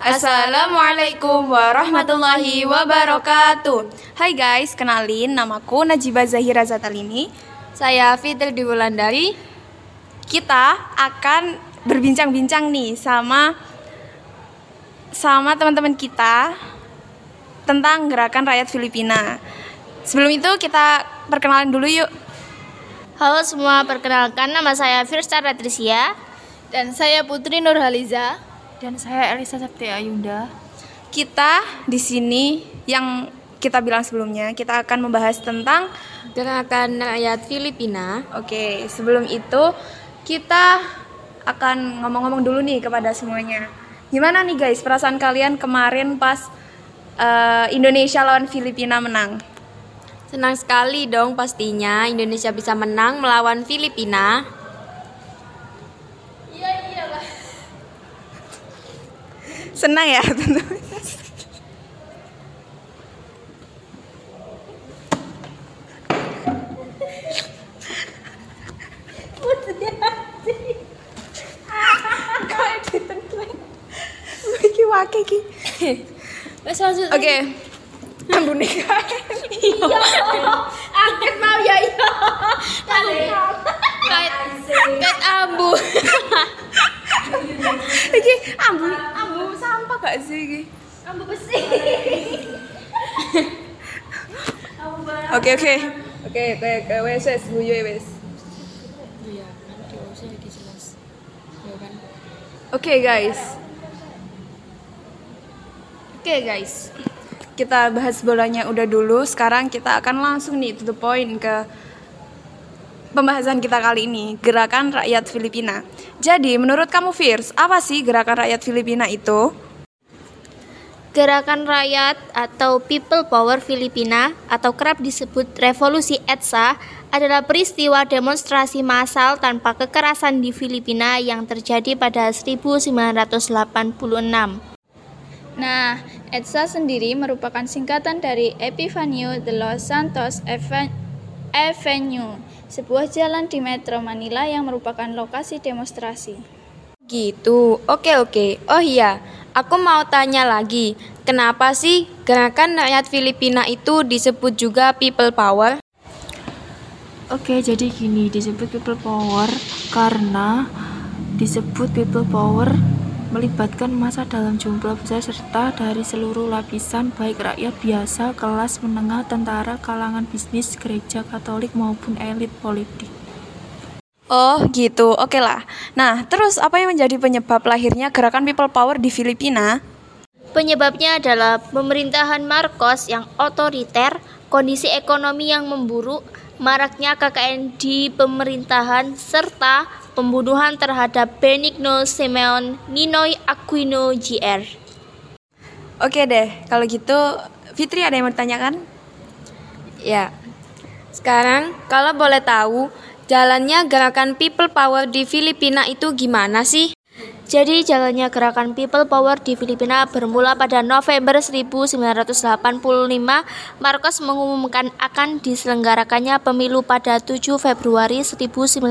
Assalamualaikum warahmatullahi wabarakatuh. Hai guys, kenalin namaku Najibah Zahira Zatalini. Saya Fitri Diwulandari. Kita akan berbincang-bincang nih sama sama teman-teman kita tentang gerakan rakyat Filipina. Sebelum itu kita perkenalan dulu yuk. Halo semua, perkenalkan nama saya Firsta Ratrisia dan saya Putri Nurhaliza dan saya Elisa Septi Ayunda. Kita di sini yang kita bilang sebelumnya kita akan membahas tentang gerakan rakyat Filipina. Oke, sebelum itu kita akan ngomong-ngomong dulu nih kepada semuanya. Gimana nih guys perasaan kalian kemarin pas uh, Indonesia lawan Filipina menang? Senang sekali dong pastinya Indonesia bisa menang melawan Filipina. Iya iya lah. Senang ya tentu. Iki wake iki. Oke. Ambune Iya. Angkat mau ya iya. Kait kait ambu. iki ambu sampah gak sih iki? Ambu besi. Oke oke. Oke, oke, oke, wes wes guyu wes. Iya, kan jelas. Ya kan. Oke guys. Oke guys. Kita bahas bolanya udah dulu. Sekarang kita akan langsung nih to the point ke pembahasan kita kali ini, gerakan rakyat Filipina. Jadi, menurut kamu Firs, apa sih gerakan rakyat Filipina itu? Gerakan rakyat atau People Power Filipina atau kerap disebut Revolusi EDSA adalah peristiwa demonstrasi massal tanpa kekerasan di Filipina yang terjadi pada 1986. Nah, EDSA sendiri merupakan singkatan dari Epifanio de los Santos Avenue, sebuah jalan di Metro Manila yang merupakan lokasi demonstrasi. Gitu, oke oke. Oh iya, aku mau tanya lagi, kenapa sih gerakan rakyat Filipina itu disebut juga People Power? Oke, jadi gini, disebut People Power karena disebut People Power melibatkan masa dalam jumlah besar serta dari seluruh lapisan baik rakyat biasa, kelas menengah, tentara, kalangan bisnis, gereja katolik maupun elit politik. Oh gitu, oke lah. Nah, terus apa yang menjadi penyebab lahirnya gerakan People Power di Filipina? Penyebabnya adalah pemerintahan Marcos yang otoriter, kondisi ekonomi yang memburuk, maraknya KKN di pemerintahan, serta pembunuhan terhadap Benigno Simeon Ninoy Aquino Jr. Oke deh, kalau gitu Fitri ada yang mau ditanyakan? Ya. Sekarang kalau boleh tahu, jalannya gerakan People Power di Filipina itu gimana sih? Jadi jalannya gerakan People Power di Filipina bermula pada November 1985. Marcos mengumumkan akan diselenggarakannya pemilu pada 7 Februari 1986.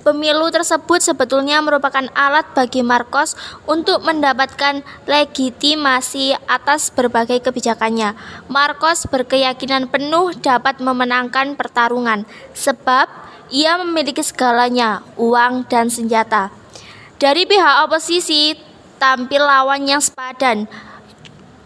Pemilu tersebut sebetulnya merupakan alat bagi Marcos untuk mendapatkan legitimasi atas berbagai kebijakannya. Marcos berkeyakinan penuh dapat memenangkan pertarungan sebab ia memiliki segalanya, uang dan senjata. Dari pihak oposisi, tampil lawan yang sepadan.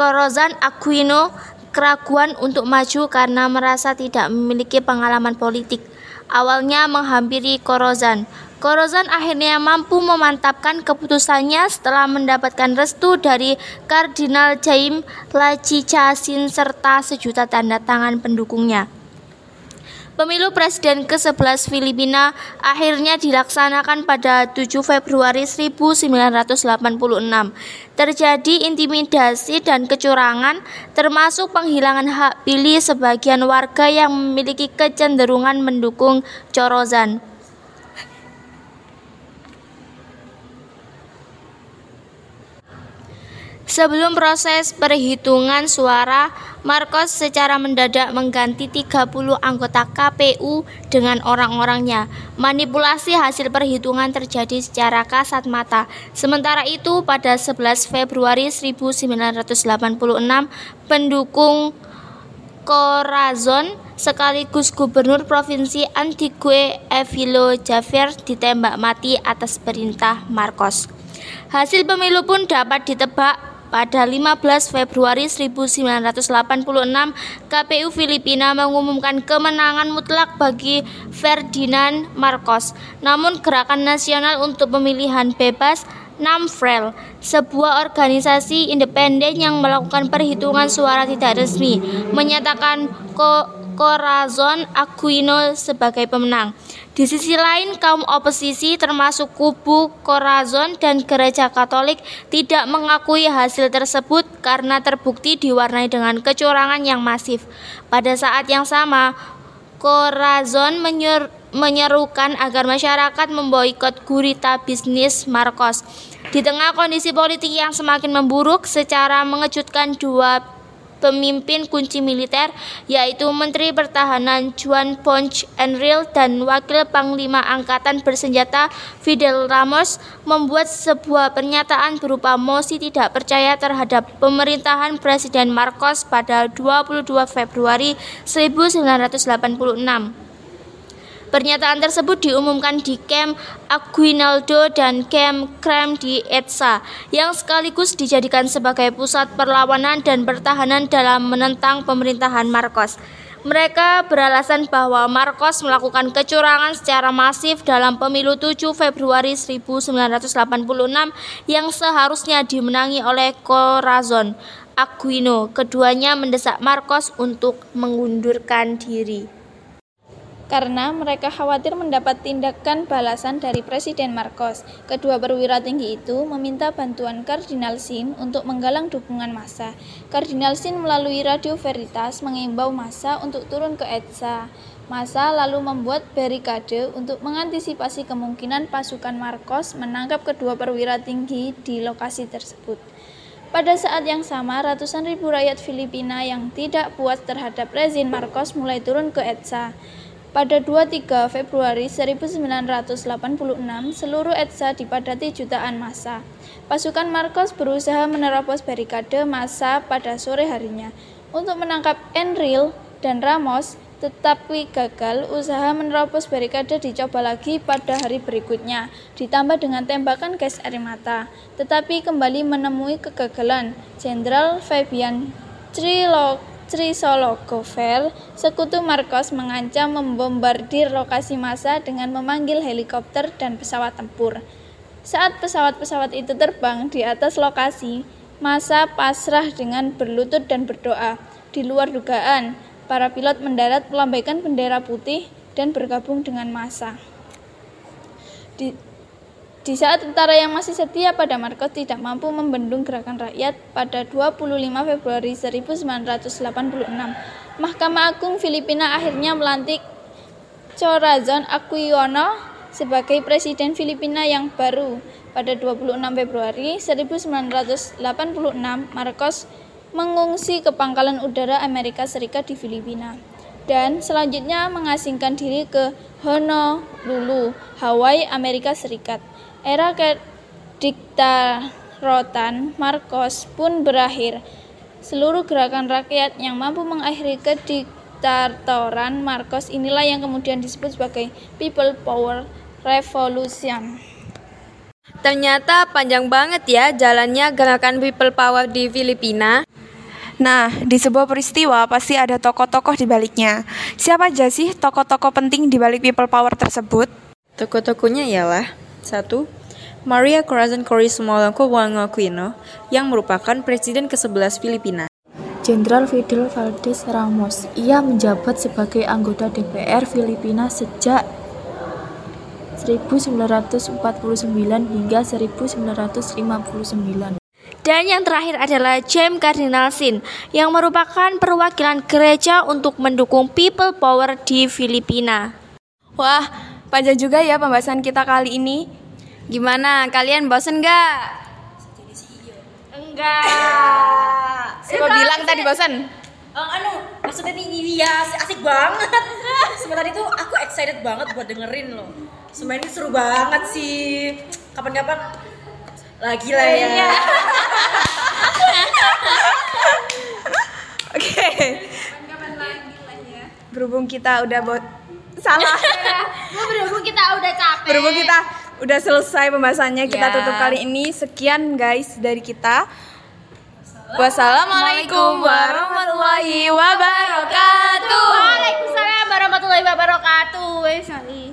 Corazon Aquino keraguan untuk maju karena merasa tidak memiliki pengalaman politik. Awalnya menghampiri Corazon. Corazon akhirnya mampu memantapkan keputusannya setelah mendapatkan restu dari Kardinal Jaime Lachichasin serta sejuta tanda tangan pendukungnya. Pemilu Presiden ke-11 Filipina akhirnya dilaksanakan pada 7 Februari 1986. Terjadi intimidasi dan kecurangan termasuk penghilangan hak pilih sebagian warga yang memiliki kecenderungan mendukung Corozan. Sebelum proses perhitungan suara, Marcos secara mendadak mengganti 30 anggota KPU dengan orang-orangnya. Manipulasi hasil perhitungan terjadi secara kasat mata. Sementara itu, pada 11 Februari 1986, pendukung Corazon sekaligus gubernur provinsi Antigua Evilo Javier ditembak mati atas perintah Marcos. Hasil pemilu pun dapat ditebak pada 15 Februari 1986, KPU Filipina mengumumkan kemenangan mutlak bagi Ferdinand Marcos. Namun Gerakan Nasional untuk Pemilihan Bebas NAMFREL, sebuah organisasi independen yang melakukan perhitungan suara tidak resmi, menyatakan Corazon Aquino sebagai pemenang. Di sisi lain, kaum oposisi termasuk kubu Corazon dan Gereja Katolik tidak mengakui hasil tersebut karena terbukti diwarnai dengan kecurangan yang masif. Pada saat yang sama, Corazon menyer menyerukan agar masyarakat memboikot gurita bisnis Marcos. Di tengah kondisi politik yang semakin memburuk, secara mengejutkan dua pemimpin kunci militer, yaitu Menteri Pertahanan Juan Ponce Enrile dan Wakil Panglima Angkatan Bersenjata Fidel Ramos, membuat sebuah pernyataan berupa mosi tidak percaya terhadap pemerintahan Presiden Marcos pada 22 Februari 1986. Pernyataan tersebut diumumkan di Camp Aguinaldo dan Camp Krem di Etsa, yang sekaligus dijadikan sebagai pusat perlawanan dan pertahanan dalam menentang pemerintahan Marcos. Mereka beralasan bahwa Marcos melakukan kecurangan secara masif dalam pemilu 7 Februari 1986 yang seharusnya dimenangi oleh Corazon Aquino. Keduanya mendesak Marcos untuk mengundurkan diri karena mereka khawatir mendapat tindakan balasan dari Presiden Marcos. Kedua perwira tinggi itu meminta bantuan Kardinal Sin untuk menggalang dukungan massa. Kardinal Sin melalui Radio Veritas mengimbau massa untuk turun ke Etsa. Massa lalu membuat barikade untuk mengantisipasi kemungkinan pasukan Marcos menangkap kedua perwira tinggi di lokasi tersebut. Pada saat yang sama, ratusan ribu rakyat Filipina yang tidak puas terhadap rezim Marcos mulai turun ke Etsa. Pada 23 Februari 1986, seluruh Etsa dipadati jutaan massa. Pasukan Marcos berusaha menerobos barikade massa pada sore harinya untuk menangkap Enril dan Ramos, tetapi gagal. Usaha menerobos barikade dicoba lagi pada hari berikutnya, ditambah dengan tembakan gas air mata, tetapi kembali menemui kegagalan. Jenderal Fabian Trilog Trisologovel, sekutu Marcos mengancam membombardir lokasi massa dengan memanggil helikopter dan pesawat tempur. Saat pesawat-pesawat itu terbang di atas lokasi, massa pasrah dengan berlutut dan berdoa. Di luar dugaan, para pilot mendarat melambaikan bendera putih dan bergabung dengan massa. Di, di saat tentara yang masih setia pada Marcos tidak mampu membendung gerakan rakyat pada 25 Februari 1986, Mahkamah Agung Filipina akhirnya melantik Corazon Aquino sebagai presiden Filipina yang baru. Pada 26 Februari 1986, Marcos mengungsi ke pangkalan udara Amerika Serikat di Filipina dan selanjutnya mengasingkan diri ke Honolulu, Hawaii, Amerika Serikat. Era kediktarotan Marcos pun berakhir. Seluruh gerakan rakyat yang mampu mengakhiri kediktatoran Marcos inilah yang kemudian disebut sebagai People Power Revolution. Ternyata panjang banget ya jalannya gerakan People Power di Filipina. Nah, di sebuah peristiwa pasti ada tokoh-tokoh di baliknya. Siapa aja sih tokoh-tokoh penting di balik People Power tersebut? Tokoh-tokohnya ialah satu, Maria Corazon Corismo Wang Aquino yang merupakan presiden ke-11 Filipina. Jenderal Fidel Valdez Ramos. Ia menjabat sebagai anggota DPR Filipina sejak 1949 hingga 1959. Dan yang terakhir adalah James Cardinal Sin yang merupakan perwakilan gereja untuk mendukung people power di Filipina. Wah, Panjang juga ya pembahasan kita kali ini. Gimana, kalian bosen gak? Enggak. Siapa bilang tadi bosan? Oh, anu, maksudnya ini iya asik, banget. Sebentar itu aku excited banget buat dengerin loh. Semua ini seru banget sih. Kapan-kapan lagi lah ya. Oke. Berhubung kita udah bo salah iya. berhubung kita udah capek berhubung kita udah selesai pembahasannya kita ya. tutup kali ini sekian guys dari kita Wassalamualaikum warahmatullahi wabarakatuh. Waalaikumsalam warahmatullahi wabarakatuh.